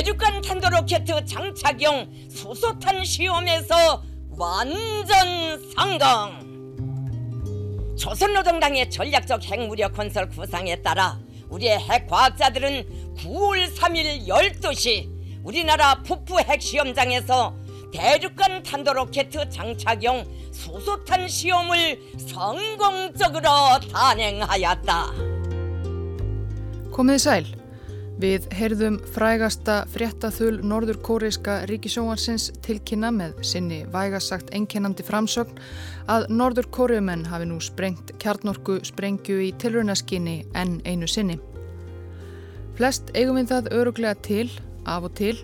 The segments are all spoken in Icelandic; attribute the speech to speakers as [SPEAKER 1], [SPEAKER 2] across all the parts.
[SPEAKER 1] 대륙간 탄도로켓 장착용 수소탄 시험에서 완전 성공! 조선노동당의 전략적 핵무력 건설 구상에 따라 우리의 핵과학자들은 9월 3일 12시 우리나라 북부 핵시험장에서 대륙간 탄도로켓 장착용 수소탄 시험을 성공적으로 단행하였다.
[SPEAKER 2] Komið. Við heyrðum frægasta fréttaþul norður kóreiska ríkisjóansins tilkynna með sinni vægasagt einkennandi framsögn að norður kóriumenn hafi nú sprengt kjarnorku sprengju í tilrunaskinni enn einu sinni. Flest eigum við það öruglega til, af og til,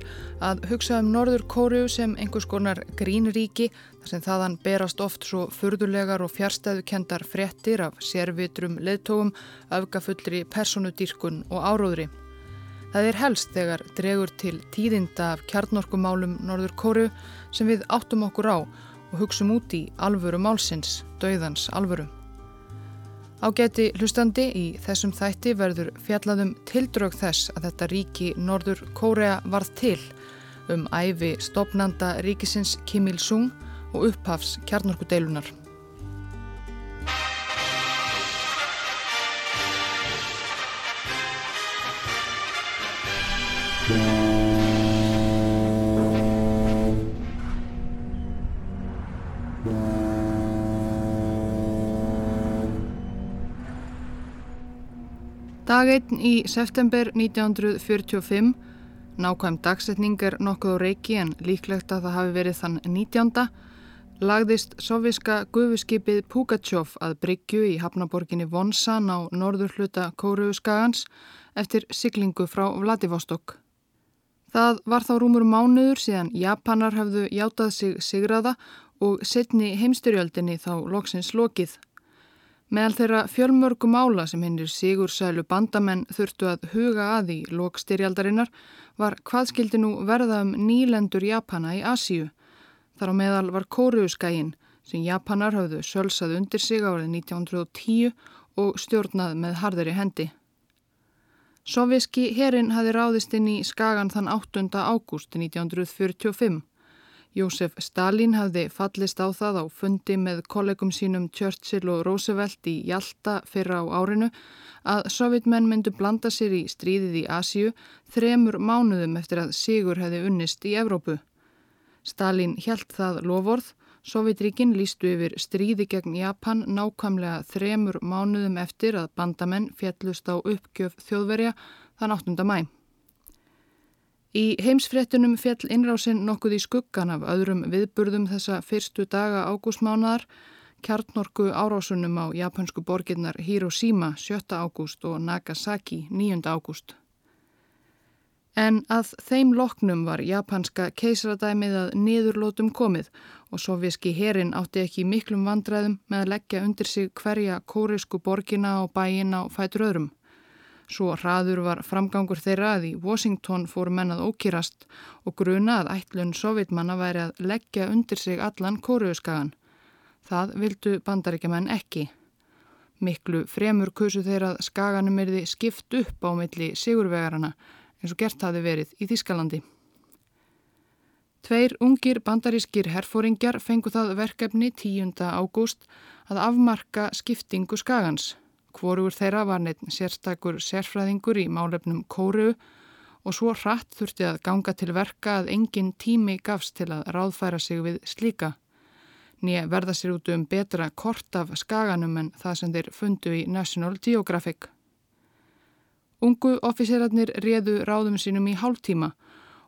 [SPEAKER 2] að hugsa um norður kóriu sem einhvers konar grínríki þar sem þaðan berast oft svo furðulegar og fjárstæðukendar fréttir af sérvitrum leðtógum, öfgafullri personudýrkun og áróðri. Það er helst þegar dregur til tíðinda af kjarnorkumálum Norður Kóru sem við áttum okkur á og hugsum út í alvöru málsins, dauðans alvöru. Ágæti hlustandi í þessum þætti verður fjallaðum tildrög þess að þetta ríki Norður Kórea varð til um æfi stopnanda ríkisins Kim Il-sung og upphafs kjarnorkudeilunar. Dag 1 í september 1945, nákvæm dagsetning er nokkuð á reiki en líklegt að það hafi verið þann 19. lagðist soviska gufuskipið Pugachev að Bryggju í hafnaborginni Vonsan á norður hluta Kóruuskagans eftir siglingu frá Vladivostok. Það var þá rúmur mánuður síðan Japanar hafðu játað sig sigraða og setni heimstyrjöldinni þá loksins lokið. Meðal þeirra fjölmörgu mála sem hinnir sigursælu bandamenn þurftu að huga að í lokstyrjaldarinnar var hvað skildi nú verða um nýlendur Japana í Asíu. Þar á meðal var Kóruuskægin sem Japanar hafðu sölsað undir sig árið 1910 og stjórnað með harðari hendi. Sovjíski herin hafi ráðist inn í skagan þann 8. ágúst 1945. Jósef Stalin hafði fallist á það á fundi með kollegum sínum Churchill og Roosevelt í Hjalta fyrra á árinu að sovjetmenn myndu blanda sér í stríðið í Asíu þremur mánuðum eftir að Sigur hefði unnist í Evrópu. Stalin hjælt það lovorð, Sovjetríkin lístu yfir stríði gegn Japan nákvæmlega þremur mánuðum eftir að bandamenn fjallust á uppgjöf þjóðverja þann 8. mæ. Í heimsfréttunum fjall innrásinn nokkuð í skuggan af öðrum viðburðum þessa fyrstu daga ágústmánaðar, kjartnorku árásunum á japansku borginnar Hiroshima 7. ágúst og Nagasaki 9. ágúst. En að þeim loknum var japanska keisaradæmið að niðurlótum komið og sovjíski herin átti ekki miklum vandræðum með að leggja undir sig hverja kórisku borgina og bæina og fætur öðrum. Svo hraður var framgangur þeirra að í Washington fór mennað ókýrast og gruna að ætlun sovjetmanna væri að leggja undir sig allan kóruuskagan. Það vildu bandaríkjaman ekki. Miklu fremur kusu þeirra að skaganum erði skipt upp á milli sigurvegarana eins og gert hafi verið í Þískalandi. Tveir ungir bandarískir herfóringjar fengu það verkefni 10. ágúst að afmarka skiptingu skagans. Hvorugur þeirra var neitt sérstakur sérfræðingur í málefnum kóru og svo hratt þurfti að ganga til verka að engin tími gafst til að ráðfæra sig við slíka. Nýja verða sér út um betra kort af skaganum en það sem þeir fundu í National Geographic. Ungu officerarnir réðu ráðum sínum í hálftíma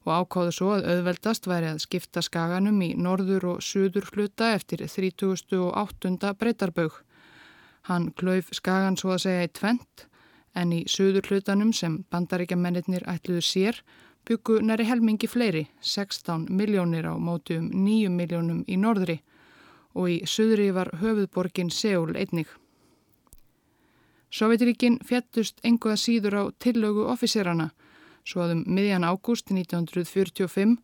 [SPEAKER 2] og ákáðu svo að auðveldast væri að skipta skaganum í norður og suður hluta eftir 3008. breytarbaug. Hann klauf skagan svo að segja í tvent en í söður hlutanum sem bandaríkjamennir ætluðu sér byggu næri helmingi fleiri, 16 miljónir á móti um 9 miljónum í norðri og í söðri var höfuðborgin Seúl einnig. Sovjetiríkin fjattust enguða síður á tillögu officerana svo að um miðjan ágúst 1945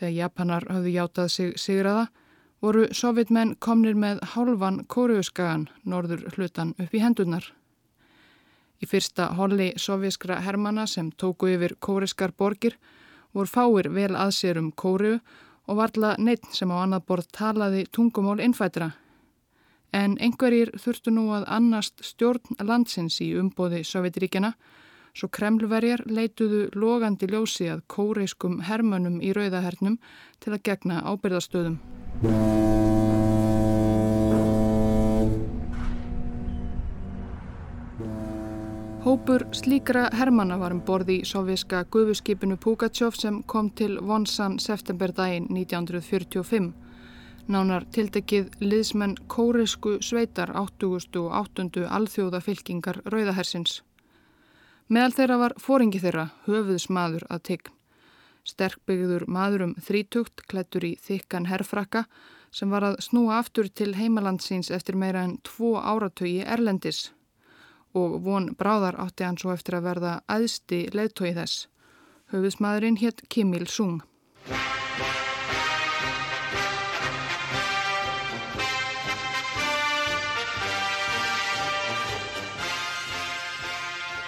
[SPEAKER 2] þegar Japanar hafðu játað sig sigraða voru sovjetmenn komnir með hálfan kóruuskagan norður hlutan upp í hendunar. Í fyrsta holli sovjískra hermana sem tóku yfir kóriskar borgir voru fáir vel að sér um kóru og varla neitt sem á annað borð talaði tungumól innfætra. En einhverjir þurftu nú að annast stjórn landsins í umbóði Sovjetiríkjana svo kremlverjar leituðu logandi ljósi að kóreiskum hermönum í rauðahernum til að gegna ábyrðastöðum. Hópur slíkra hermana var um borði í sovjíska gufuskipinu Pugachev sem kom til vonsan septemberdaginn 1945. Nánar tildekið liðsmenn kóreisku sveitar 80. og 8. alþjóðafylkingar rauðahersins. Meðal þeirra var fóringi þeirra, höfuðsmaður að tign. Sterkbyggður maður um þrítugt, klættur í þykkan herfrakka, sem var að snúa aftur til heimalandsins eftir meira en tvo áratögi erlendis. Og von bráðar átti hann svo eftir að verða aðsti leðtói þess. Höfuðsmaðurinn hétt Kim Il-sung.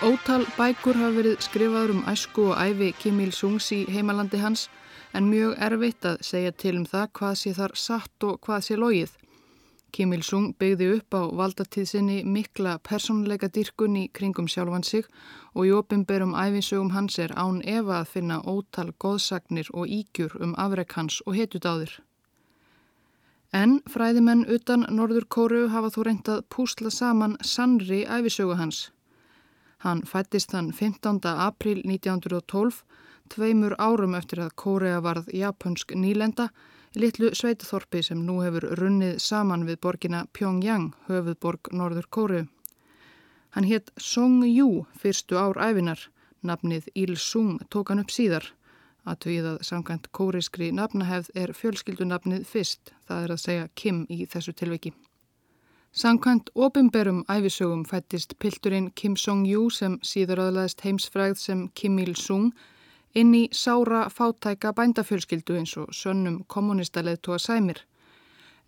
[SPEAKER 2] Ótal bækur hafa verið skrifaður um æsku og æfi Kim Il-sungs í heimalandi hans en mjög erfitt að segja til um það hvað sé þar satt og hvað sé logið. Kim Il-sung byggði upp á valdatíðsinni mikla personleika dyrkun í kringum sjálfan sig og í opimberum æfinsögum hans er án efa að finna ótal góðsagnir og ígjur um afrek hans og hetudáðir. En fræðimenn utan Norður Kóru hafa þó reyndað púsla saman sannri æfisögu hans. Hann fættist þann 15. april 1912, tveimur árum eftir að Kórea varð japonsk nýlenda, litlu sveitaþorpi sem nú hefur runnið saman við borgina Pyongyang, höfuðborg Norður Kóru. Hann hétt Song Yu fyrstu ár æfinar, nafnið Il Sung tók hann upp síðar. Að tvið að samkvæmt kóriskri nafnahefð er fjölskyldunafnið fyrst, það er að segja Kim í þessu tilviki. Sankvæmt opimberum æfisögum fættist pilturinn Kim Song-jú sem síður aðlaðist heimsfræð sem Kim Il-sung inn í sára fátæka bændafjölskyldu eins og sönnum kommunistaleð tóa sæmir.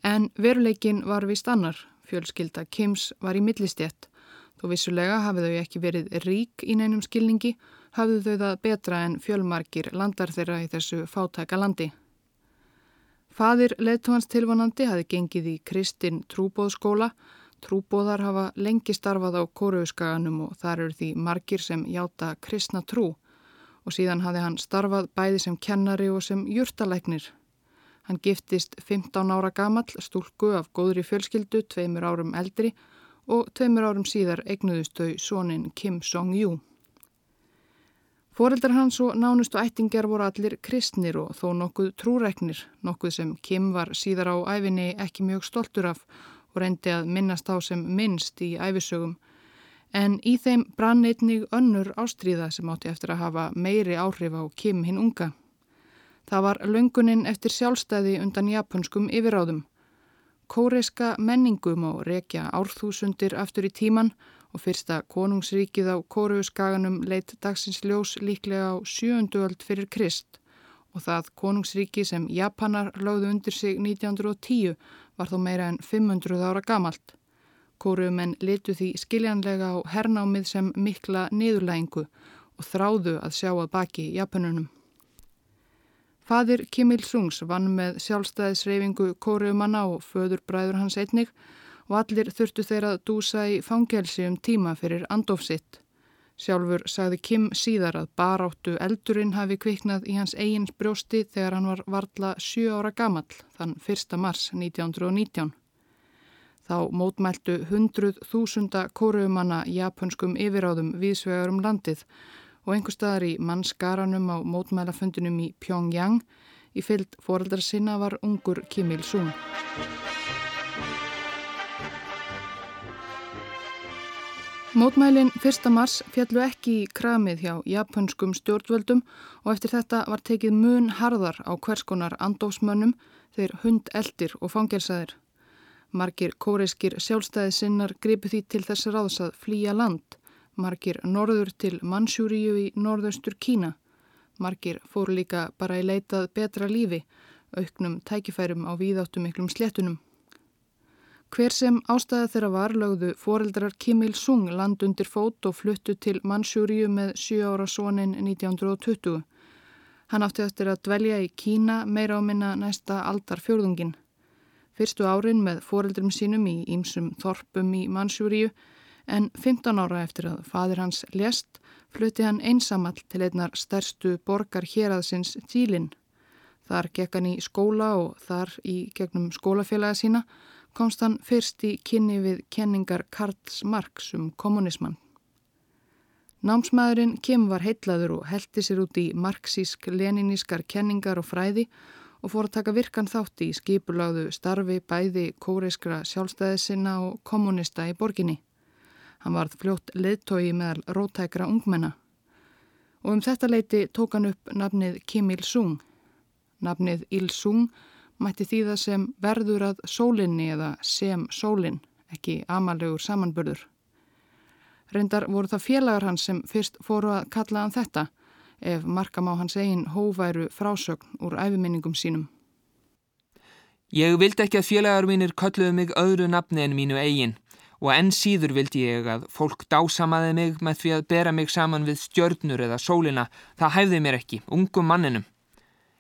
[SPEAKER 2] En veruleikin var vist annar, fjölskylda Kims var í millistjett. Þó vissulega hafið þau ekki verið rík í neinum skilningi, hafðu þau það betra en fjölmarkir landar þeirra í þessu fátæka landi. Fadir leðtóhans tilvanandi hafi gengið í Kristinn trúbóðskóla. Trúbóðar hafa lengi starfað á kóruuskaganum og þar eru því margir sem játa kristna trú og síðan hafi hann starfað bæði sem kennari og sem júrtalæknir. Hann giftist 15 ára gamall stúlku af góðri fjölskyldu, tveimur árum eldri og tveimur árum síðar eignuðustau sónin Kim Song-jú. Fóreldrar hans og nánustu ættingjar voru allir kristnir og þó nokkuð trúræknir, nokkuð sem Kim var síðar á æfinni ekki mjög stoltur af og reyndi að minnast á sem minnst í æfisögum. En í þeim brann einnig önnur ástríða sem átti eftir að hafa meiri áhrif á Kim hinn unga. Það var löngunin eftir sjálfstæði undan japanskum yfiráðum. Kóreiska menningum og rekja árþúsundir aftur í tíman og fyrsta konungsríkið á Kóruuskaganum leitt dagsins ljós líklega á sjöundu öld fyrir Krist og það konungsríki sem Japanar lögðu undir sig 1910 var þó meira en 500 ára gamalt. Kóruumenn litu því skiljanlega á hernámið sem mikla niðurlægingu og þráðu að sjá að baki Japanunum. Fadir Kim Il-sungs vann með sjálfstæðisreyfingu Kóruumanna og föður bræður hans einnig og allir þurftu þeirra að dúsa í fangelsi um tíma fyrir andofsitt. Sjálfur sagði Kim síðar að baráttu eldurinn hafi kviknað í hans eigins brjósti þegar hann var varla 7 ára gamall þann 1. mars 1919. Þá mótmæltu hundruð þúsunda kóruumanna japanskum yfiráðum viðsvegar um landið og einhver staðar í mannskaranum á mótmælafundinum í Pyongyang í fyllt foreldrar sinna var ungur Kim Il-sung. Mótmælin 1. mars fjallu ekki í kramið hjá japanskum stjórnvöldum og eftir þetta var tekið mun harðar á hverskonar andófsmönnum þeir hund eldir og fangelsaðir. Margir kóreiskir sjálfstæði sinnar gripu því til þess ráðs að flýja land, margir norður til Mansjúriu í norðaustur Kína. Margir fóru líka bara í leitað betra lífi, auknum tækifærum á víðáttum miklum sléttunum. Hver sem ástæða þeirra var lögðu foreldrar Kim Il-sung land undir fót og fluttu til Mansjúriu með 7 ára sónin 1920. Hann átti eftir að dvelja í Kína meira á minna næsta aldar fjörðungin. Fyrstu árin með foreldrum sínum í ýmsum þorpum í Mansjúriu en 15 ára eftir að fadir hans lést flutti hann einsamall til einnar stærstu borgar héraðsins Tílinn. Þar gekk hann í skóla og þar í gegnum skólafélaga sína komst hann fyrst í kynni við kenningar Karls Marx um kommunismann. Námsmaðurinn Kim var heitlaður og heldi sér út í marxísk-leninískar kenningar og fræði og fór að taka virkan þátt í skipulagðu starfi bæði kóreiskra sjálfstæðisina og kommunista í borginni. Hann varð fljótt leðtói meðal rótækra ungmenna. Og um þetta leiti tók hann upp nafnið Kim Il-sung. Nafnið Il-sung mætti þýða sem verður að sólinni eða sem sólinn, ekki amalegur samanburður. Reyndar voru það félagar hans sem fyrst fóru að kalla hann þetta ef markam á hans eigin hóværu frásögn úr æfiminningum sínum.
[SPEAKER 3] Ég vildi ekki að félagar mínir kölluðu mig öðru nafni en mínu eigin og enn síður vildi ég að fólk dásamaði mig með því að bera mig saman við stjörnur eða sólina. Það hæfði mér ekki, ungum manninum.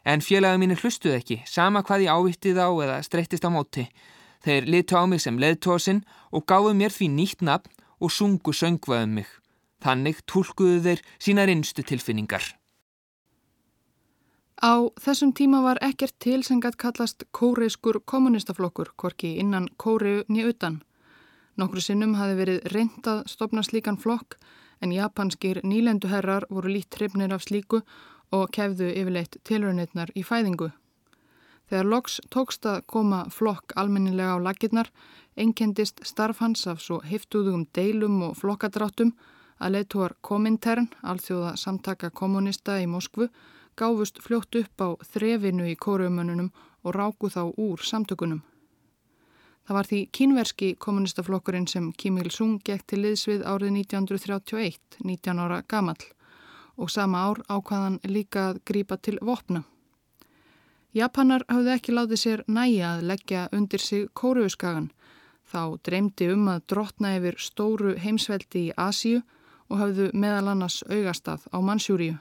[SPEAKER 3] En félagar mínir hlustuð ekki, sama hvað ég ávittið á eða streyttist á móti. Þeir litu á mig sem leðtósinn og gáðu mér því nýtt nafn og sungu söngvaðum mig. Þannig tólkuðu þeir sínar innstu tilfinningar.
[SPEAKER 2] Á þessum tíma var ekkert til sem gætt kallast kóreiskur kommunistaflokkur, hvorki innan kóreu nýja utan. Nokkru sinnum hafi verið reyndað stopna slíkan flokk en japanskir nýlenduherrar voru lít hrifnir af slíku og kefðu yfirleitt tilröðnirnar í fæðingu. Þegar loks tókst að koma flokk almennilega á lakirnar, einkendist starf hans af svo heftuðum deilum og flokkadráttum að leittóar Komintern, alþjóða samtaka kommunista í Moskvu, gáfust fljótt upp á þrefinu í kóruumönunum og ráku þá úr samtökunum. Það var því kínverski kommunistaflokkurinn sem Kim Il-sung gekk til liðsvið árið 1931, 19 ára gamall og sama ár ákvaðan líka að grípa til vopna. Japanar hafði ekki látið sér næja að leggja undir sig kóruuskagan. Þá dreymdi um að drotna yfir stóru heimsveldi í Asíu og hafðu meðal annars augastað á Mansjúriu.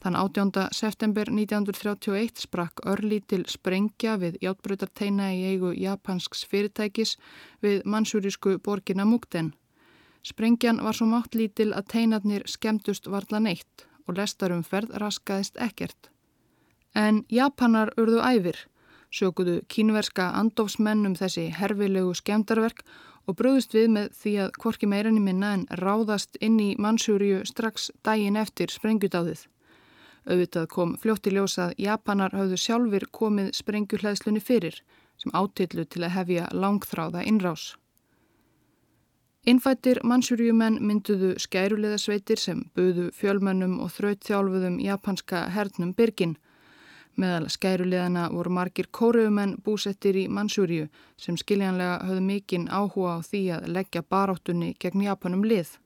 [SPEAKER 2] Þann 18. september 1931 sprakk örlítil sprengja við játbröytarteina í eigu japansks fyrirtækis við mansjúrisku borgina Mugden. Sprengjan var svo mátt lítil að teinarnir skemmtust varla neitt og lestarum ferð raskaðist ekkert. En japanar urðu æfir, sökuðu kínverska andofsmenn um þessi herfilegu skemmtarverk og bröðust við með því að korki meirinni minna en ráðast inn í mansjúriu strax daginn eftir sprengjudáðið. Auðvitað kom fljótti ljósað Japanar hafðu sjálfur komið sprengjuhleðslunni fyrir sem átillu til að hefja langþráða innrás. Innfættir mannsjúriumenn mynduðu skæruleðasveitir sem buðu fjölmönnum og þrautþjálfuðum japanska hernum byrgin. Meðal skæruleðana voru margir kóruumenn búsettir í mannsjúriu sem skiljanlega höfðu mikinn áhuga á því að leggja baráttunni gegn Japanum lið.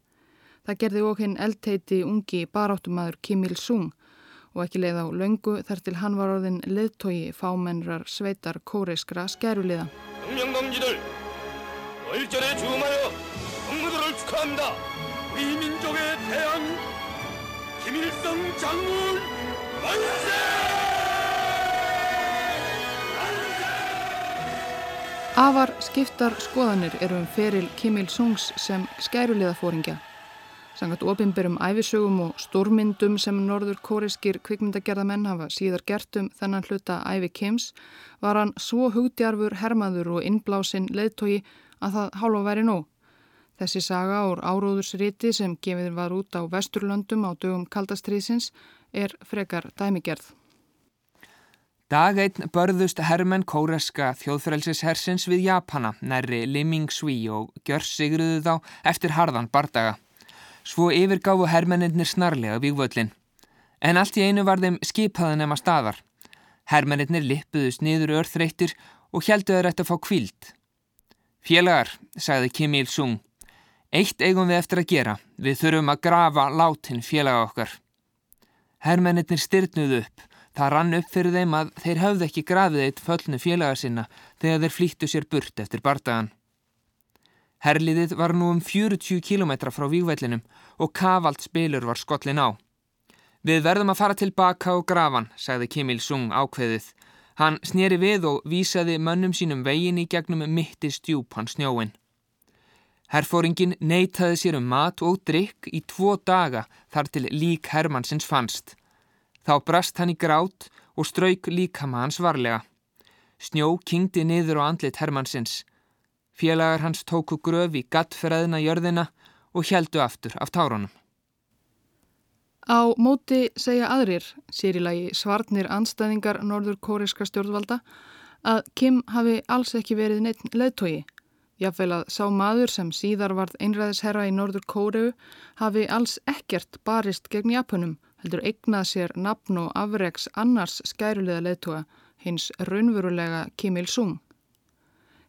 [SPEAKER 2] Það gerði okkur eldteiti ungi baráttumadur Kim Il-sung og ekki leið á löngu þar til hann var orðin leðtogi fámennrar sveitar kóreiskra skæruliða. Afar skiptar skoðanir eru um feril Kim Il-sungs sem skæruliðafóringja. Sangat opimberum æfisögum og stórmyndum sem norður kóriskir kvikmyndagerðamenn hafa síðar gert um þennan hluta æfi Kims var hann svo hugdjarfur, hermaður og innblásinn leðtogi að það hálfa væri nóg. Þessi saga úr áróðursriti sem gefið var út á Vesturlöndum á dögum kaldastriðsins er frekar dæmigerð.
[SPEAKER 3] Dag einn börðust hermenn kóreska þjóðfrælsishersins við Japana, nærri Liming Sví og gjör sigruðu þá eftir harðan bardaga. Svo yfirgáfu hermennir snarlega vígvöllin. En allt í einu var þeim skipaðan ema staðar. Hermennir lippuðust niður örþreyttir og heldu þeir eftir að fá kvíld. Félagar, sagði Kim Il-sung, eitt eigum við eftir að gera. Við þurfum að grafa látin félaga okkar. Hermennir styrnuðu upp. Það rann upp fyrir þeim að þeir höfðu ekki grafið eitt föllnu félaga sinna þegar þeir flýttu sér burt eftir bardagan. Herliðið var nú um 40 km frá výgvellinum og kavalt spilur var skollin á. Við verðum að fara tilbaka á grafan, sagði Kim Il-sung ákveðið. Hann snýri við og vísaði mönnum sínum vegin í gegnum mitti stjúpan snjóin. Herfóringin neytaði sér um mat og drikk í tvo daga þar til lík Hermannsins fannst. Þá brast hann í grát og strauk líkama hans varlega. Snjó kingdi niður á andlit Hermannsins. Félagar hans tóku gröf í gattferðina jörðina og heldu aftur af tárunum.
[SPEAKER 2] Á móti segja aðrir, sér í lagi svartnir anstæðingar norður kóriska stjórnvalda, að Kim hafi alls ekki verið neitt leðtogi. Jáfnveil að sá maður sem síðar varð einræðisherra í norður kóreu hafi alls ekkert barist gegn Japunum, heldur eignað sér nafn og afreiks annars skærulega leðtoga, hins raunverulega Kim Il-sung.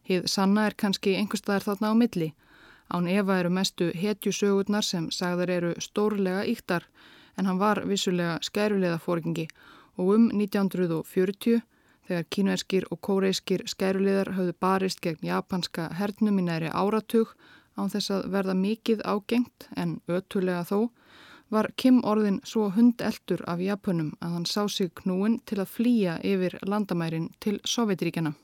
[SPEAKER 2] Hið sanna er kannski einhverstaðar þarna á milli. Án Eva eru mestu hetjusögurnar sem sagðar eru stórlega íktar, en hann var vissulega skærulega fóringi og um 1940 þegar kínuerskir og kóreiskir skæruleðar höfðu barist gegn japanska hernum í næri áratug án þess að verða mikið ágengt en ötulega þó var Kim orðin svo hundeldur af Japunum að hann sá sig knúin til að flýja yfir landamærin til Sovjetríkjana.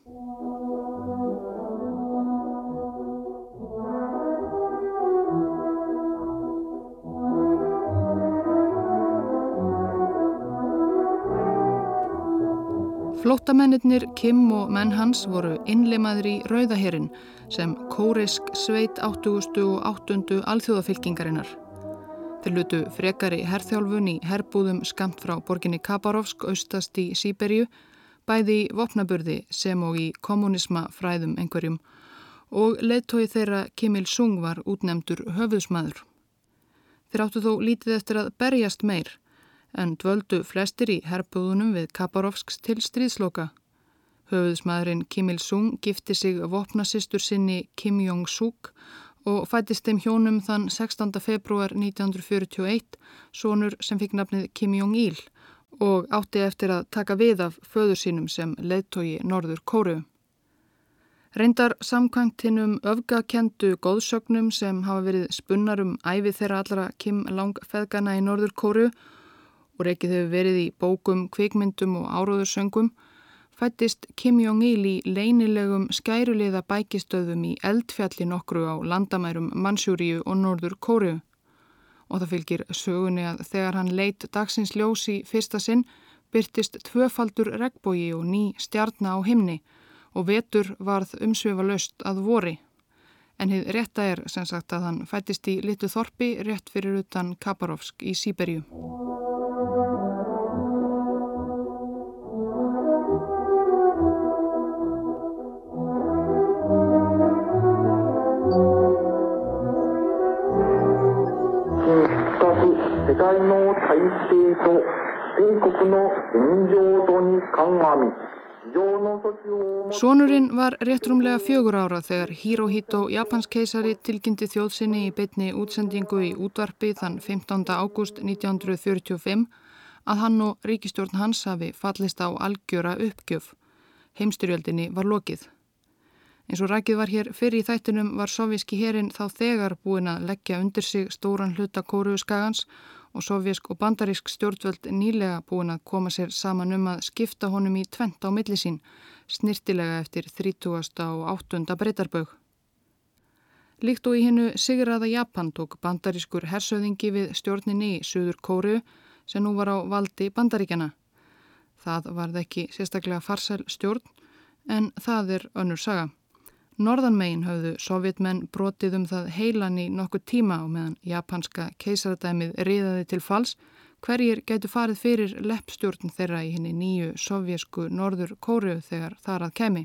[SPEAKER 2] Flóttamennir Kim og menn hans voru innleimaður í Rauðaherin sem kórisk sveit 80. og 8. alþjóðafylkingarinnar. Þeir lutu frekari herþjálfun í herbúðum skamt frá borginni Kabarovsk austast í Sýberju, bæði í vopnaburði sem og í kommunisma fræðum einhverjum og leittói þeirra Kim Il-sung var útnemdur höfuðsmaður. Þeir áttu þó lítið eftir að berjast meir en dvöldu flestir í herbúðunum við Kaparovsks til stríðsloka. Höfuðsmaðurinn Kim Il-sung gifti sig vopnasistur sinni Kim Jong-suk og fættist þeim hjónum þann 16. februar 1941 sonur sem fikk nafnið Kim Jong-il og átti eftir að taka við af föður sínum sem leittói Norður Kóru. Reyndar samkvæmt hinnum öfgakendu góðsögnum sem hafa verið spunnar um æfi þeirra allra Kim Lang-feðgana í Norður Kóru og reykið hefur verið í bókum, kvikmyndum og áróðursöngum, fættist Kim Jong-il í leynilegum skæruleiða bækistöðum í eldfjalli nokkru á landamærum Mansjúriu og Norður Kóriu. Og það fylgir sögunni að þegar hann leitt dagsins ljós í fyrsta sinn byrtist tvöfaldur regnbógi og ný stjarnar á himni og vetur varð umsvefa löst að vori. En hið rétta er sem sagt að hann fættist í litu þorpi rétt fyrir utan Kaparovsk í Sýberju. Sónurinn var réttrumlega fjögur ára þegar Hirohito japanskeisari tilkynnti þjóðsynni í beitni útsendingu í útvarpi þann 15. ágúst 1945 að hann og ríkistjórn hans hafi fallist á algjöra uppgjöf. Heimstyrjöldinni var lokið. Eins og rækið var hér fyrir í þættinum var sovjíski herin þá þegar búin að leggja undir sig stóran hluta kóruðu skagans og sovjísk og bandarísk stjórnvöld nýlega búin að koma sér saman um að skipta honum í tvent á millisín, snirtilega eftir 30. og 8. breytarbög. Líkt og í hennu Sigraða Japan tók bandarískur hersöðingi við stjórninni í Suður Kóru sem nú var á valdi bandaríkjana. Það varð ekki sérstaklega farsæl stjórn en það er önnur saga. Norðanmegin höfðu sovjetmenn brotið um það heilan í nokkuð tíma og meðan japanska keisaradæmið riðaði til fals hverjir gætu farið fyrir leppstjórn þeirra í henni nýju sovjesku norður kóru þegar þar að kemi.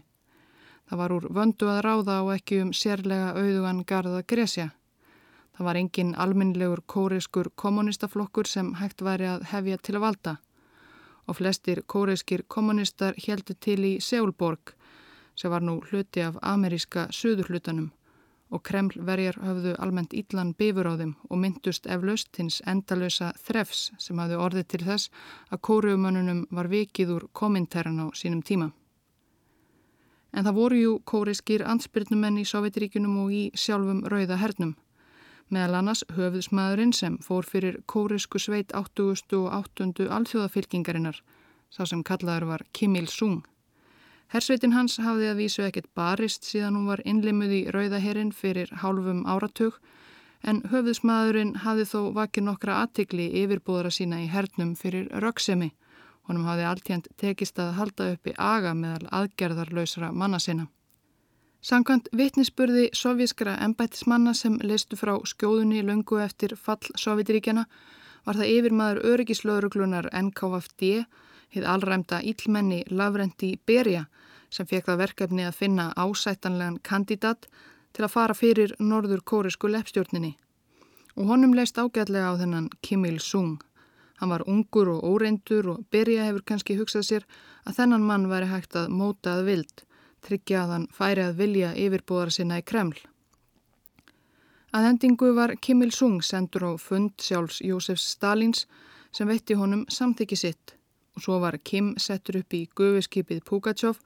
[SPEAKER 2] Það var úr vöndu að ráða og ekki um sérlega auðugan garda gresja. Það var engin alminlegur kóreskur kommunistaflokkur sem hægt væri að hefja til að valda og flestir kóreskir kommunistar heldu til í Seulborg sem var nú hluti af ameríska suðurhlutanum og Kremlverjar höfðu almennt íllan bifur á þeim og myndust eflaust hins endalösa þrefs sem hafðu orðið til þess að kóriumönnunum var vikið úr komintæran á sínum tíma. En það voru jú kóriskir ansbyrnumenn í Sovjetiríkunum og í sjálfum rauða hernum. Meðal annars höfðsmaðurinn sem fór fyrir kórisku sveit 8. og 8. alþjóðafylkingarinnar, sá sem kallaður var Kim Il-sung. Hersveitin hans hafði að vísu ekkert barist síðan hún var innlimuð í Rauðaherin fyrir hálfum áratug en höfðsmaðurinn hafði þó vakið nokkra aðtikli yfirbúðara sína í hernum fyrir röksemi. Honum hafði alltjönd tekist að halda uppi aga meðal aðgerðarlausra manna sinna. Sankant vittnisspurði sovjískra embættismanna sem leistu frá skjóðunni lungu eftir fall Sovjetríkjana var það yfirmaður öryggislauruglunar NKVFD, hið allræmda íllmenni Lavrendi Berja sem fekk það verkefni að finna ásættanlegan kandidat til að fara fyrir norður kórisku leppstjórninni. Og honum leist ágætlega á þennan Kim Il-sung. Hann var ungur og óreindur og Berja hefur kannski hugsað sér að þennan mann væri hægt að móta að vild, tryggja að hann færi að vilja yfirbúðara sinna í Kreml. Að hendingu var Kim Il-sung sendur á fund sjálfs Jósefs Stalins sem veitti honum samþykki sitt og svo var Kim settur upp í gufiskipið Pugachev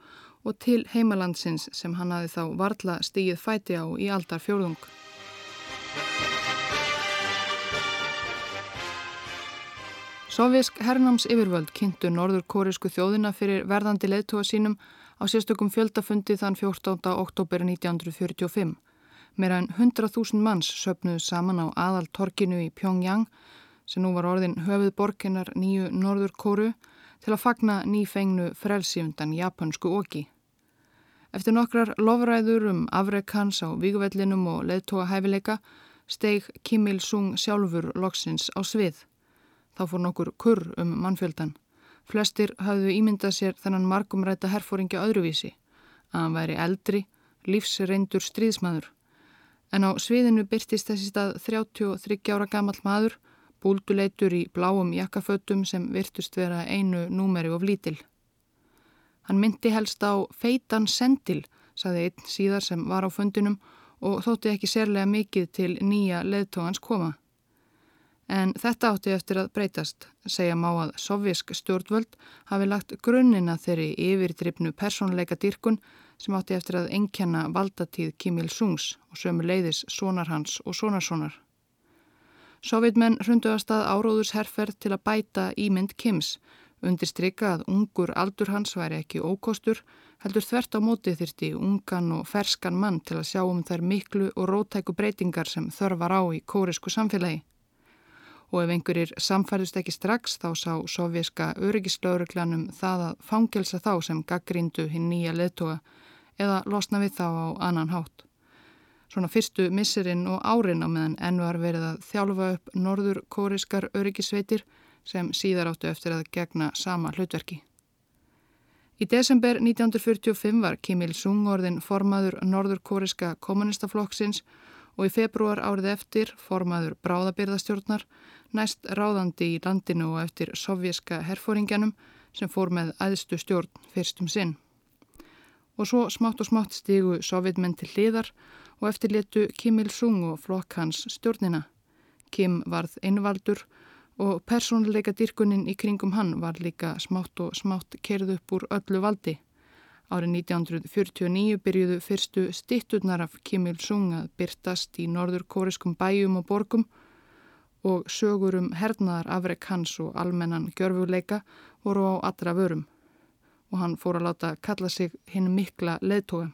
[SPEAKER 2] og til heimalandsins sem hann hafi þá varla stíið fæti á í aldar fjórðung. Sovjísk hernáms yfirvöld kynntu norður kórisku þjóðina fyrir verðandi leðtúa sínum á sérstökum fjöldafundi þann 14. oktober 1945. Meira en 100.000 manns söpnuðu saman á aðal torkinu í Pyongyang sem nú var orðin höfuð borginnar nýju norður kóru til að fagna nýfengnu frelsífundan japansku oki. Eftir nokkrar lofræður um afreikans á víguvellinum og leðtóa hæfileika steig Kim Il-sung sjálfur loksins á svið. Þá fór nokkur kurr um mannfjöldan. Flestir hafðu ímyndað sér þennan margumræta herfóringja öðruvísi, að hann væri eldri, lífsreindur stríðsmaður. En á sviðinu byrtist þessi stað 33 ára gammal maður búlduleitur í bláum jakkafötum sem virtust vera einu númeri of lítil. Hann myndi helst á feitan sendil, saði einn síðar sem var á fundinum og þótti ekki sérlega mikið til nýja leðtóhans koma. En þetta átti eftir að breytast, segja má að sovjísk stjórnvöld hafi lagt grunnina þeirri yfirdryfnu personleika dýrkun sem átti eftir að enkjanna valdatíð Kim Il-sungs og sömu leiðis sonarhans og sonarssonar. Sovjetmenn hrundu að stað áróðurs herrferð til að bæta ímynd Kims, undirstrykka að ungur aldur hans væri ekki ókostur, heldur þvert á móti þyrti ungan og ferskan mann til að sjá um þær miklu og rótæku breytingar sem þörfar á í kórisku samfélagi. Og ef einhverjir samfærðust ekki strax þá sá sovjerska öryggislauruglanum það að fangelsa þá sem gaggríndu hinn nýja leðtoga eða losna við þá á annan hátt svona fyrstu misserinn og árin á meðan enn var verið að þjálfa upp norður kóriskar öryggisveitir sem síðar áttu eftir að gegna sama hlutverki. Í desember 1945 var Kim Il-sung orðin formaður norður kóriska kommunistaflokksins og í februar árið eftir formaður bráðabyrðastjórnar næst ráðandi í landinu og eftir sovjerska herfóringjanum sem fór með aðstu stjórn fyrstum sinn. Og svo smátt og smátt stígu sovjetmenn til hliðar og eftir letu Kim Il-sung og flokk hans stjórnina. Kim varð einvaldur og persónuleika dyrkunin í kringum hann var líka smátt og smátt kerð upp úr öllu valdi. Árið 1949 byrjuðu fyrstu stitturnar af Kim Il-sung að byrtast í norður kóriskum bæjum og borgum og sögur um hernaðar afrek hans og almennan gjörfuleika voru á allra vörum og hann fór að láta kalla sig hinn mikla leðtoga.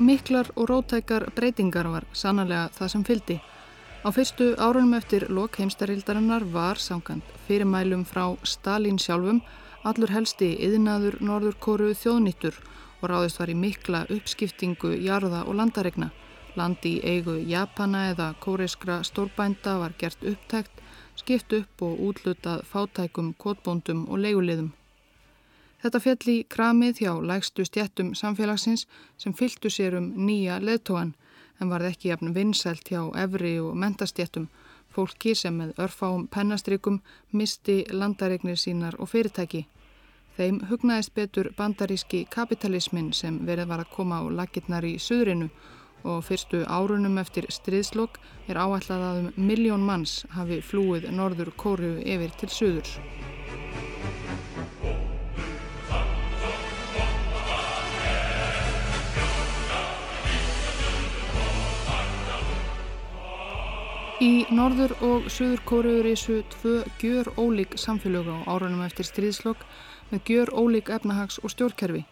[SPEAKER 2] Miklar og rótækar breytingar var sannlega það sem fyldi. Á fyrstu árunum eftir lok heimstarildarinnar var samkant fyrirmælum frá Stalin sjálfum allur helsti yðnaður norður kóru þjóðnýttur og ráðist var í mikla uppskiptingu jarða og landaregna. Landi í eigu Japana eða kóreiskra stórbænda var gert upptækt, skipt upp og útlutað fátækum, kotbóndum og leigulegðum. Þetta fjall í kramið hjá lægstu stjættum samfélagsins sem fylgtu sér um nýja leðtóan en varð ekki jafn vinsælt hjá efri og mentastjættum Fólki sem með örfáum pennastrikum misti landaregnir sínar og fyrirtæki. Þeim hugnaðist betur bandaríski kapitalismin sem verið var að koma á lakirnar í söðrinu og fyrstu árunum eftir stríðslokk er áætlað að um miljón manns hafi flúið norður kóru yfir til söðurs. Í norður og söður kóruður þessu tvö gjör ólík samfélög á árunum eftir stríðslokk með gjör ólík efnahags og stjórnkerfi.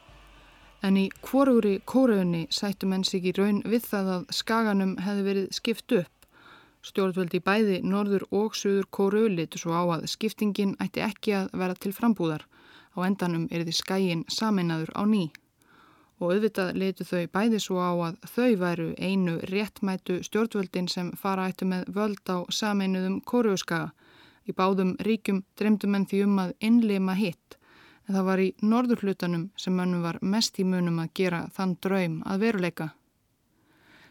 [SPEAKER 2] En í kvorugri kóruðunni sættu menn sig í raun við það að skaganum hefði verið skipt upp. Stjórnvöldi bæði norður og söður kóruðu litur svo á að skiptingin ætti ekki að vera til frambúðar. Á endanum er því skægin saminnaður á ný og auðvitað letu þau bæði svo á að þau væru einu réttmætu stjórnvöldin sem fara ættu með völd á sameinuðum kóruuskaga. Í báðum ríkjum dreymdu menn því um að innlima hitt, en það var í norðurhlutanum sem mönnum var mest í munum að gera þann draum að veruleika.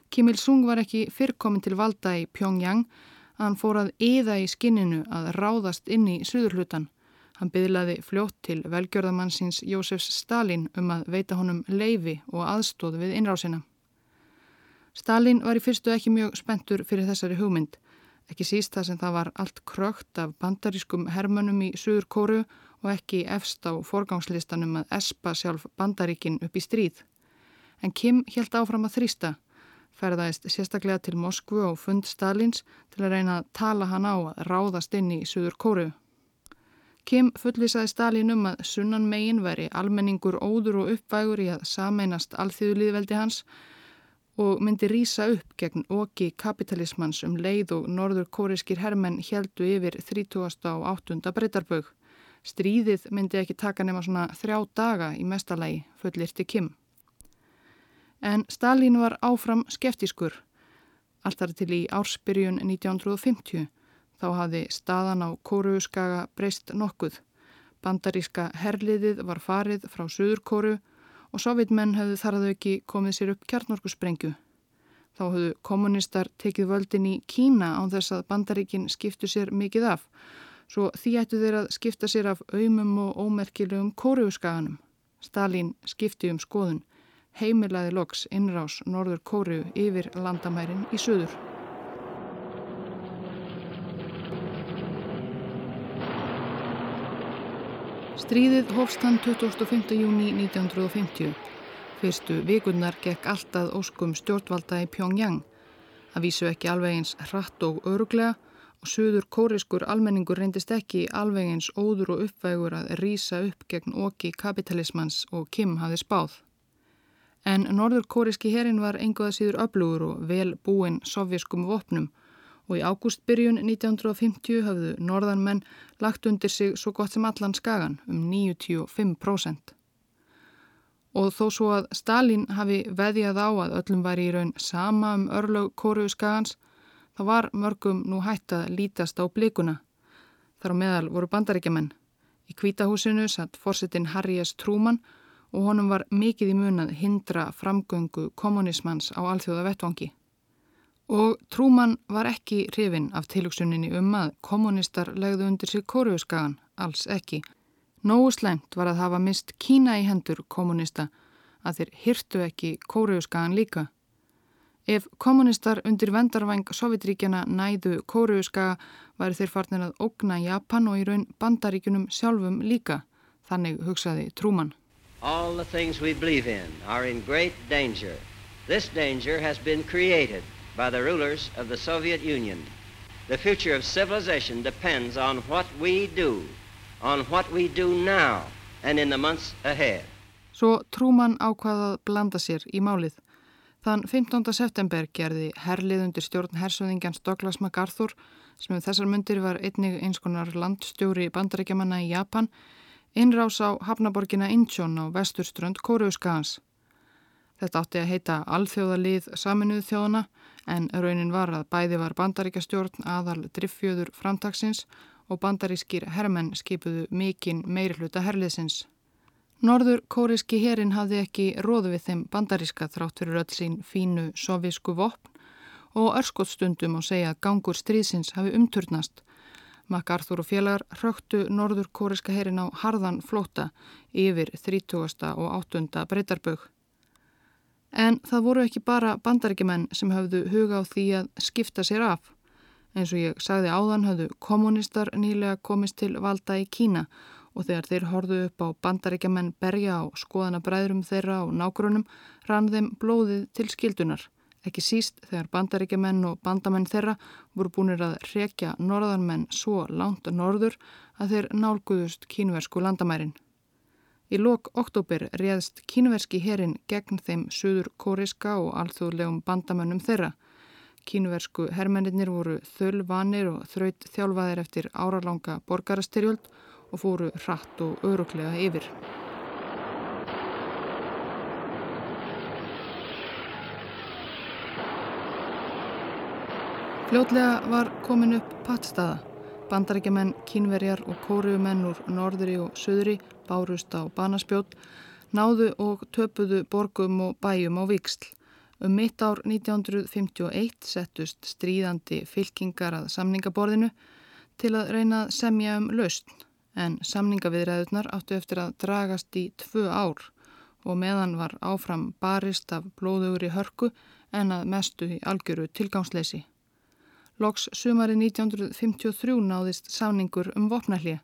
[SPEAKER 2] Kim Il-sung var ekki fyrrkomin til valda í Pyongyang að hann fór að yða í skinninu að ráðast inn í suðurhlutan Hann byðlaði fljótt til velgjörðamannsins Jósefs Stalin um að veita honum leifi og aðstóð við innrásina. Stalin var í fyrstu ekki mjög spentur fyrir þessari hugmynd, ekki síst það sem það var allt krökt af bandarískum hermönum í Suður Kóru og ekki efst á forgangslistanum að espa sjálf bandaríkin upp í stríð. En Kim helt áfram að þrýsta, ferðaðist sérstaklega til Moskvu og fund Stalins til að reyna að tala hann á að ráðast inn í Suður Kóru. Kim fullvisaði Stalin um að sunnan megin væri almenningur óður og uppvægur í að sameinast alþjóðliðveldi hans og myndi rýsa upp gegn oki kapitalismans um leið og norður kóriskir hermenn heldu yfir 30. og 8. breytarbög. Stríðið myndi ekki taka nema svona þrjá daga í mestalagi, fullirti Kim. En Stalin var áfram skeftiskur, alltaf til í ársbyrjun 1950 Þá hafði staðan á Kóruuskaga breyst nokkuð. Bandaríska herliðið var farið frá Suður-Kóru og sovjetmenn hefðu þarðu ekki komið sér upp kjarnorkusprengju. Þá hefðu kommunistar tekið völdin í Kína án þess að bandaríkin skiptu sér mikið af, svo því ættu þeir að skipta sér af auðmum og ómerkilegum Kóruuskaganum. Stalin skipti um skoðun, heimilaði loks innrás Norður Kóru yfir landamærin í Suður. Stríðið hófst hann 25. júni 1950. Fyrstu vikunnar gekk alltaf óskum stjórnvalda í Pyongyang. Það vísu ekki alveg eins hratt og öruglega og söður kóriskur almenningur reyndist ekki alveg eins óður og uppvægur að rýsa upp gegn oki kapitalismans og Kim hafði spáð. En norður kóriski herin var engoða síður öflugur og vel búinn sovjaskum vopnum og í ágústbyrjun 1950 hafðu norðanmenn lagt undir sig svo gott sem allan skagan um 95%. Og þó svo að Stalin hafi veðjað á að öllum væri í raun sama um örlög kóruðu skagans, þá var mörgum nú hætt að lítast á blikuna. Þar á meðal voru bandaríkjaman. Í kvítahúsinu satt fórsetin Harry S. Truman og honum var mikið í munað hindra framgöngu kommunismans á alþjóða vettvangi. Og Trúmann var ekki hrifin af tilugsuninni um að kommunistar legðu undir sig kóruuskagan, alls ekki. Nógu sleimt var að hafa mist Kína í hendur kommunista að þeir hyrtu ekki kóruuskagan líka. Ef kommunistar undir vendarvæng Sovjetríkjana næðu kóruuskaga væri þeir farnir að ógna Japan og í raun bandaríkunum sjálfum líka, þannig hugsaði Trúmann.
[SPEAKER 4] All the things we believe in are in great danger. This danger has been created by the rulers of the Soviet Union. The future of civilization depends on what we do, on what we do now and in the months ahead.
[SPEAKER 2] Svo Trúmann ákvaðað blanda sér í málið. Þann 15. september gerði herlið undir stjórn hersöðingjans Douglas MacArthur sem um þessar myndir var einnig einskonar landstjóri bandarækjamanna í Japan innrás á hafnaborgina Incheon á vesturströnd Kóruuskagans. Þetta átti að heita Alþjóðalið saminuð þjóðana en raunin var að bæði var bandaríkjastjórn aðal driffjöður framtagsins og bandarískir hermenn skipuðu mikinn meirhluta herliðsins. Norður kóriski herin hafði ekki róðu við þeim bandaríska þrátt fyrir öll sín fínu sovísku vopn og örskotstundum og segja að gangur stríðsins hafi umturnast. MacArthur og félagar hröktu norður kóriska herin á harðan flóta yfir 30. og 8. breytarbögg. En það voru ekki bara bandarækjumenn sem hafðu huga á því að skipta sér af. Eins og ég sagði áðan hafðu kommunistar nýlega komist til valda í Kína og þegar þeir horðu upp á bandarækjumenn berja á skoðana bræðrum þeirra og nágrunum rann þeim blóðið til skildunar. Ekki síst þegar bandaríkjamenn og bandamenn þeirra voru búinir að rekja norðarmenn svo langt norður að þeir nálguðust kínversku landamærin. Í lok oktober réðst kínverski herin gegn þeim söður kóriska og alþjóðlegum bandamennum þeirra. Kínversku herrmennir voru þölvanir og þraut þjálfaðir eftir áralanga borgarastyrjöld og fóru hratt og öruglega yfir. Fljótlega var komin upp pattstaða. Bandarækjumenn, kínverjar og kóriumenn úr norðri og söðri bárust á banaspjót, náðu og töpuðu borgum og bæjum á viksl. Um mitt ár 1951 settust stríðandi fylkingar að samningaborðinu til að reyna að semja um lausn en samningaviðræðunar áttu eftir að dragast í tvö ár og meðan var áfram barist af blóðugri hörku en að mestu í algjöru tilgangsleysi. Loks sumari 1953 náðist sáningur um vopnallið.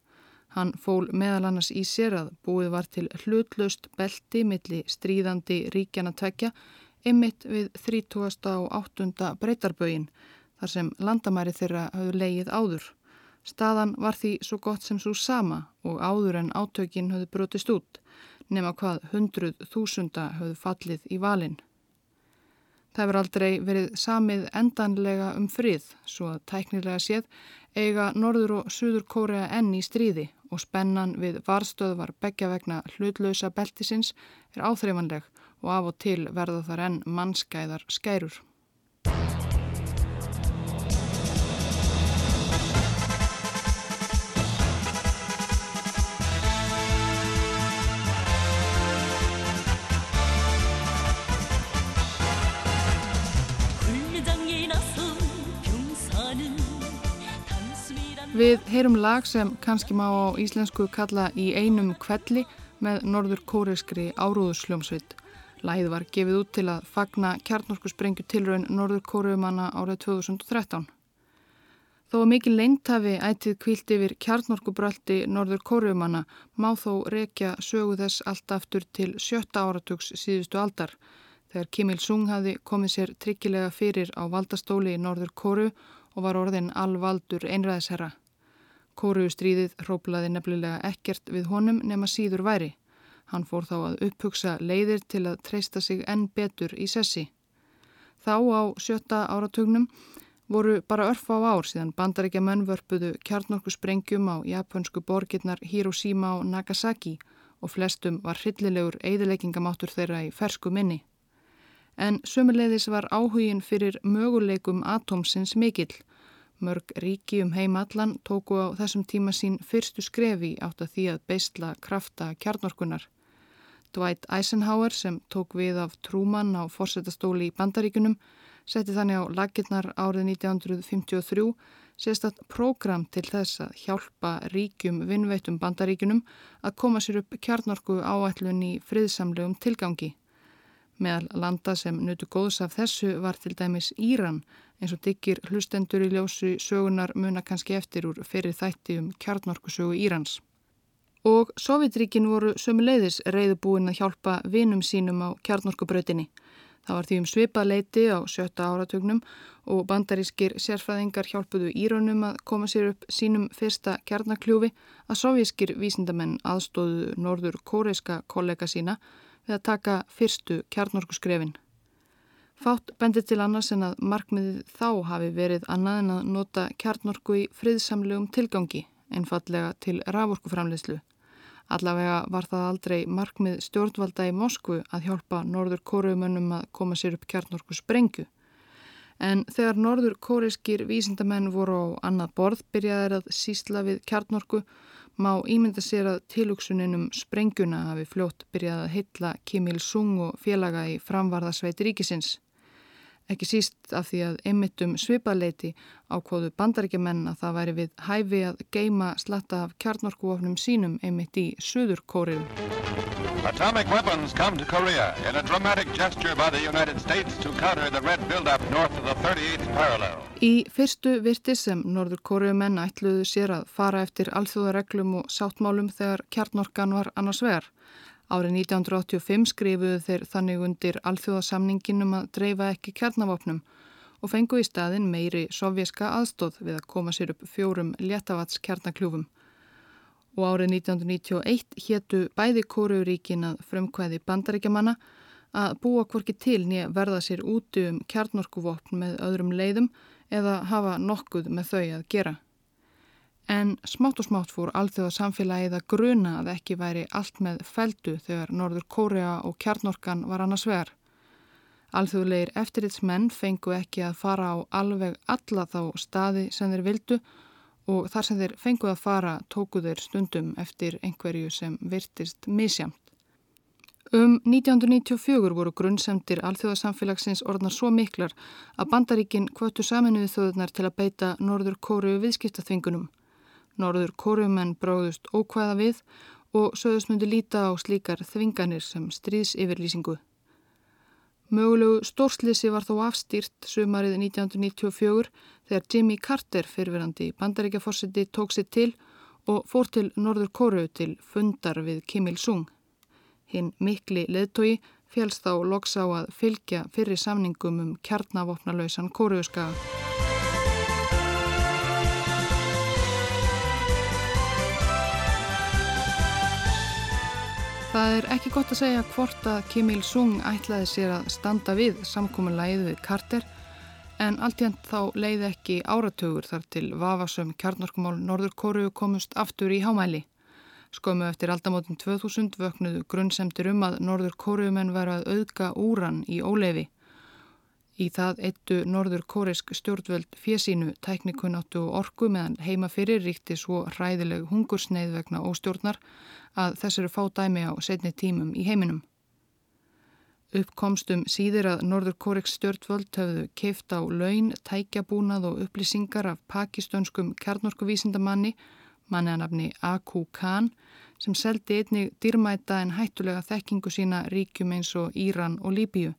[SPEAKER 2] Hann fól meðal annars í sér að búið var til hlutlaust belti milli stríðandi ríkjana tvekja ymitt við 30. og 8. breytarbögin þar sem landamæri þeirra hafðu leið áður. Staðan var því svo gott sem svo sama og áður en átökin hafðu brotist út nema hvað hundruð þúsunda hafðu fallið í valinn. Það verður aldrei verið samið endanlega um frið svo að tæknilega séð eiga Norður og Suður Kórea enn í stríði og spennan við varstöðvar begja vegna hlutlausa beltisins er áþreifanleg og af og til verða þar enn mannskæðar skærur. Við heyrum lag sem kannski má á íslensku kalla í einum kvelli með norður kóriskri áróðusljómsveit. Læð var gefið út til að fagna kjarnorku sprengju tilraun norður kóriumanna árið 2013. Þó að mikið leintafi ætið kvílt yfir kjarnorkubröldi norður kóriumanna má þó rekja sögu þess allt aftur til sjötta áratugs síðustu aldar þegar Kim Il-sung hafi komið sér tryggilega fyrir á valdastóli í norður kóru og var orðin alvaldur einræðisherra. Kóruustríðið hróplaði nefnilega ekkert við honum nema síður væri. Hann fór þá að upphugsa leiðir til að treysta sig enn betur í sessi. Þá á sjötta áratugnum voru bara örf á ár síðan bandaríkja menn vörpuðu kjarnorku sprengjum á japansku borgirnar Hiroshima og Nagasaki og flestum var hryllilegur eidileikingamáttur þeirra í fersku minni. En sömuleiðis var áhugin fyrir möguleikum atomsins mikill Mörg ríki um heimallan tóku á þessum tíma sín fyrstu skrefi átt að því að beistla krafta kjarnorkunar. Dwight Eisenhower sem tók við af Truman á fórsetastóli í bandaríkunum setti þannig á lakirnar árið 1953 sérstatt prógram til þess að hjálpa ríkjum vinnveitum bandaríkunum að koma sér upp kjarnorku áætlun í friðsamlegum tilgangi. Meðal landa sem nutu góðs af þessu var til dæmis Íran eins og diggir hlustendur í ljósu sögunar muna kannski eftir úr fyrir þætti um kjarnorkusögu Írans. Og Sovjetríkin voru sömuleiðis reyðubúin að hjálpa vinum sínum á kjarnorkubrautinni. Það var því um svipað leiti á sjötta áratugnum og bandarískir sérfræðingar hjálpuðu Írunum að koma sér upp sínum fyrsta kjarnakljúfi að sovjískir vísindamenn aðstóðu norður kóreiska kollega sína við að taka fyrstu kjarnorkuskrefin. Fátt bendir til annars en að markmiðið þá hafi verið annað en að nota kjarnorku í friðsamlegum tilgangi, einfallega til raforkuframleyslu. Allavega var það aldrei markmið stjórnvalda í Moskvu að hjálpa norður kóruumönnum að koma sér upp kjarnorku sprengju. En þegar norður kóriskir vísindamenn voru á annað borð byrjaðir að sísla við kjarnorku má ímynda sér að tilugsuninum sprengjuna hafi fljótt byrjað að hitla Kim Il-sung og félaga í framvarðasveit ríkisins. Ekki síst af því að einmittum svipaleiti ákvóðu bandaríkjumenn að það væri við hæfi að geima slatta af kjarnorkuvofnum sínum einmitt í Suður Kóriðum.
[SPEAKER 5] Atomic weapons come to Korea in a dramatic gesture by the United States to counter the red buildup north of the 38th parallel.
[SPEAKER 2] Í fyrstu virti sem Norður Kóriumenn ætluðu sér að fara eftir alþjóðareglum og sáttmálum þegar kjarnorkan var annars vegar. Árið 1985 skrifuðu þeir þannig undir alþjóðasamninginum að dreifa ekki kjarnavopnum og fengu í staðin meiri sovjerska aðstóð við að koma sér upp fjórum léttavats kjarnakljúfum. Og árið 1991 héttu bæði Kóruuríkin að frumkvæði bandaríkjamanna að búa hvorki til nýja verða sér úti um kjarnorkuvopn með öðrum leiðum eða hafa nokkuð með þau að gera. En smátt og smátt fór alþjóða samfélagið að gruna að ekki væri allt með feldu þegar Norður Kórea og kjarnorkan var annars vegar. Alþjóðlegir eftirritsmenn fengu ekki að fara á alveg alla þá staði sem þeir vildu og þar sem þeir fengu að fara tóku þeir stundum eftir einhverju sem virtist misjamt. Um 1994 voru grunnsemtir alþjóðasamfélagsins orðnar svo miklar að bandaríkin kvötu saminuði þjóðunar til að beita Norður Kóru viðskiptaþvingunum. Norður kórumenn bráðust ókvæða við og söðust myndi líta á slíkar þvinganir sem stríðs yfirlýsingu. Mögulegu stórslisi var þó afstýrt sumarið 1994 þegar Jimmy Carter fyrfirandi bandaríkjaforsiti tók sér til og fór til Norður Kóru til fundar við Kim Il-sung. Hinn mikli leðtogi félst þá loks á að fylgja fyrir samningum um kjarnavopnalausan kóruuskaga. Það er ekki gott að segja hvort að Kim Il-sung ætlaði sér að standa við samkómulæðið við Carter en alltjent þá leiði ekki áratögur þar til vafasum kjarnorkumál Norður Kóru komust aftur í hámæli. Skömmu eftir aldamótin 2000 vöknuðu grunnsemtir um að Norður Kóruumenn veru að auðga úran í óleifi. Í það eittu norður kórisk stjórnvöld fjesínu tæknikunáttu og orku meðan heima fyrir ríkti svo hræðileg hungursneið vegna óstjórnar að þess eru fá dæmi á setni tímum í heiminum. Uppkomstum síðir að norður kóriks stjórnvöld höfðu keift á laun, tækjabúnað og upplýsingar af pakistönskum kjarnorkuvísindamanni, manniðanafni A.Q. Khan, sem seldi einnig dýrmæta en hættulega þekkingu sína ríkjum eins og Íran og Líbíu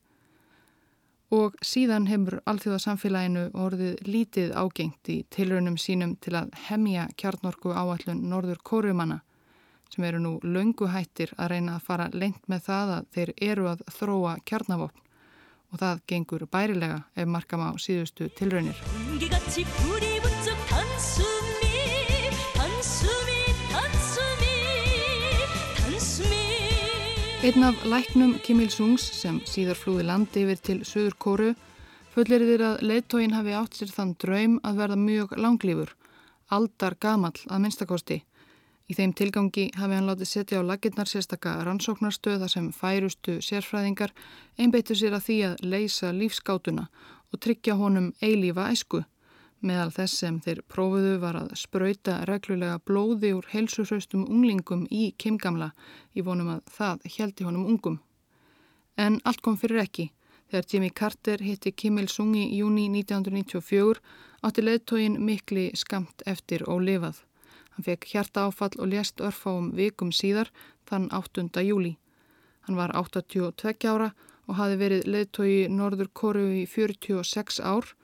[SPEAKER 2] og síðan hefur alþjóðasamfélaginu orðið lítið ágengt í tilraunum sínum til að hemja kjarnorku áallun norður kórumanna sem eru nú löngu hættir að reyna að fara lengt með það að þeir eru að þróa kjarnavopn og það gengur bærilega ef markam á síðustu tilraunir. Einn af læknum Kim Il-sungs sem síðar flúði landi yfir til Suður Kóru fullir þér að leittóin hafi átt sér þann draum að verða mjög langlífur, aldar gamall að minnstakosti. Í þeim tilgangi hafi hann látið setja á laginnar sérstaka rannsóknarstöða sem færustu sérfræðingar einbeittu sér að því að leysa lífskátuna og tryggja honum eilífa æsku. Meðal þess sem þeir prófuðu var að spröyta reglulega blóði úr heilsusraustum unglingum í Kimgamla í vonum að það heldi honum ungum. En allt kom fyrir ekki. Þegar Jimmy Carter hitti Kim Il-sung í júni 1994 átti leðtógin mikli skamt eftir og lifað. Hann fekk hjarta áfall og lést örfáum vikum síðar þann 8. júli. Hann var 82 ára og hafi verið leðtógi Norður Kóru í 46 ár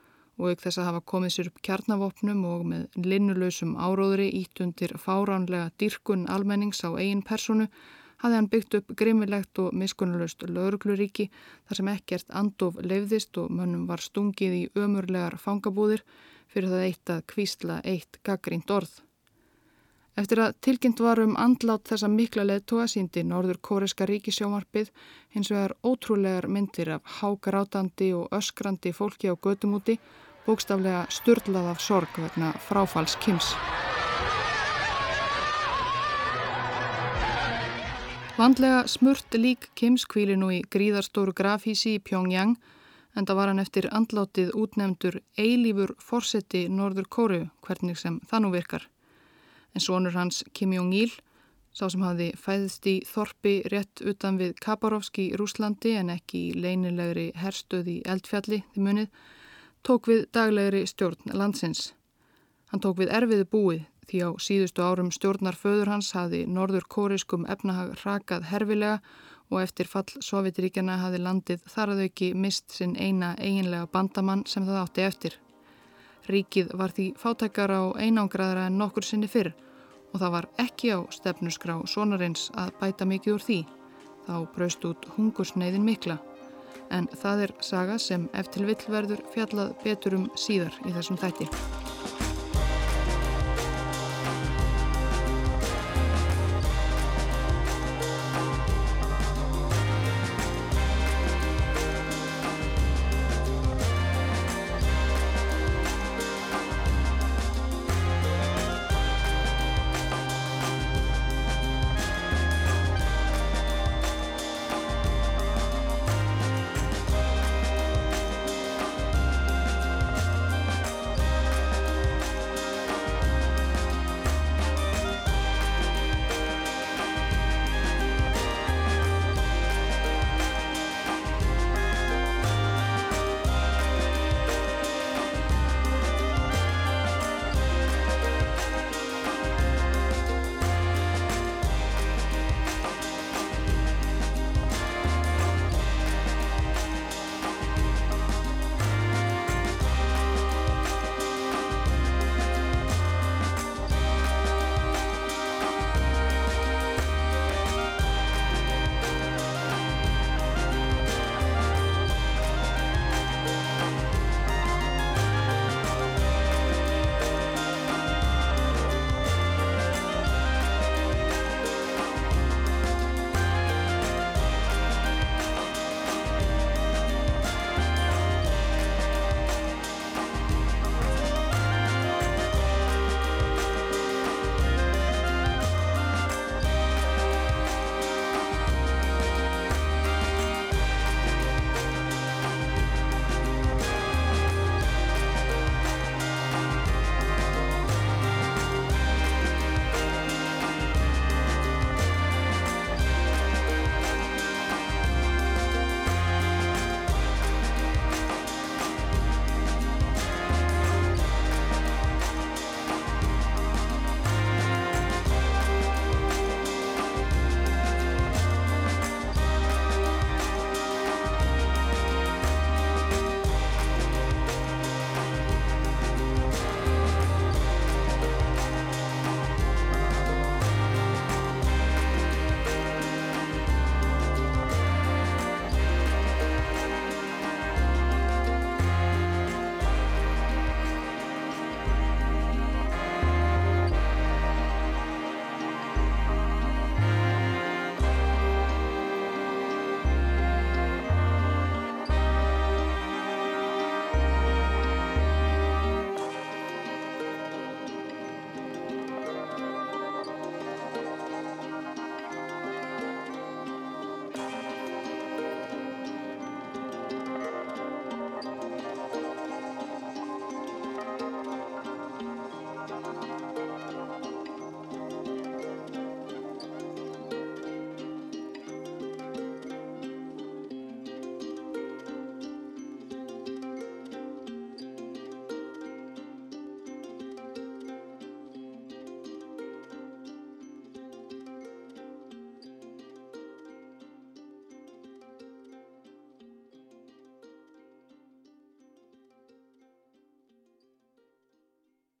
[SPEAKER 2] og auk þess að hafa komið sér upp kjarnavopnum og með linnulösum áróðri ítt undir fáránlega dyrkun almennings á eigin personu hafði hann byggt upp grimmilegt og miskunnulöst laurugluríki þar sem ekkert andof leiðist og mönnum var stungið í ömurlegar fangabúðir fyrir það eitt að kvísla eitt gaggrínt orð. Eftir að tilkynnt var um andlát þessa mikla leðtóa síndi Norður Kóreska ríkisjómarpið hins vegar ótrúlegar myndir af hágrátandi og öskrandi fólki á gödumúti bókstaflega störlað af sorg vegna fráfalls Kims. Vandlega smurt lík Kims kvíli nú í gríðarstóru grafísi í Pyongyang en það var hann eftir andlátið útnefndur eilífur forseti Norður Kóru hvernig sem það nú virkar. En sonur hans Kim Jong-il Sá sem hafði fæðist í Þorpi rétt utan við Kabarovski í Rúslandi en ekki í leynilegri herstöð í Eldfjalli því munið, tók við daglegri stjórn landsins. Hann tók við erfiðu búið því á síðustu árum stjórnar föður hans hafði norður kóriskum efnahag rakað herfilega og eftir fall Sovjetiríkjana hafði landið þarðauki mist sinn eina eiginlega bandamann sem það átti eftir. Ríkið var því fátækara og einangraðra en nokkur sinni fyrr og það var ekki á stefnusgrá sonarins að bæta mikið úr því. Þá braust út hungursneiðin mikla. En það er saga sem eftir vill verður fjallað betur um síðar í þessum þætti.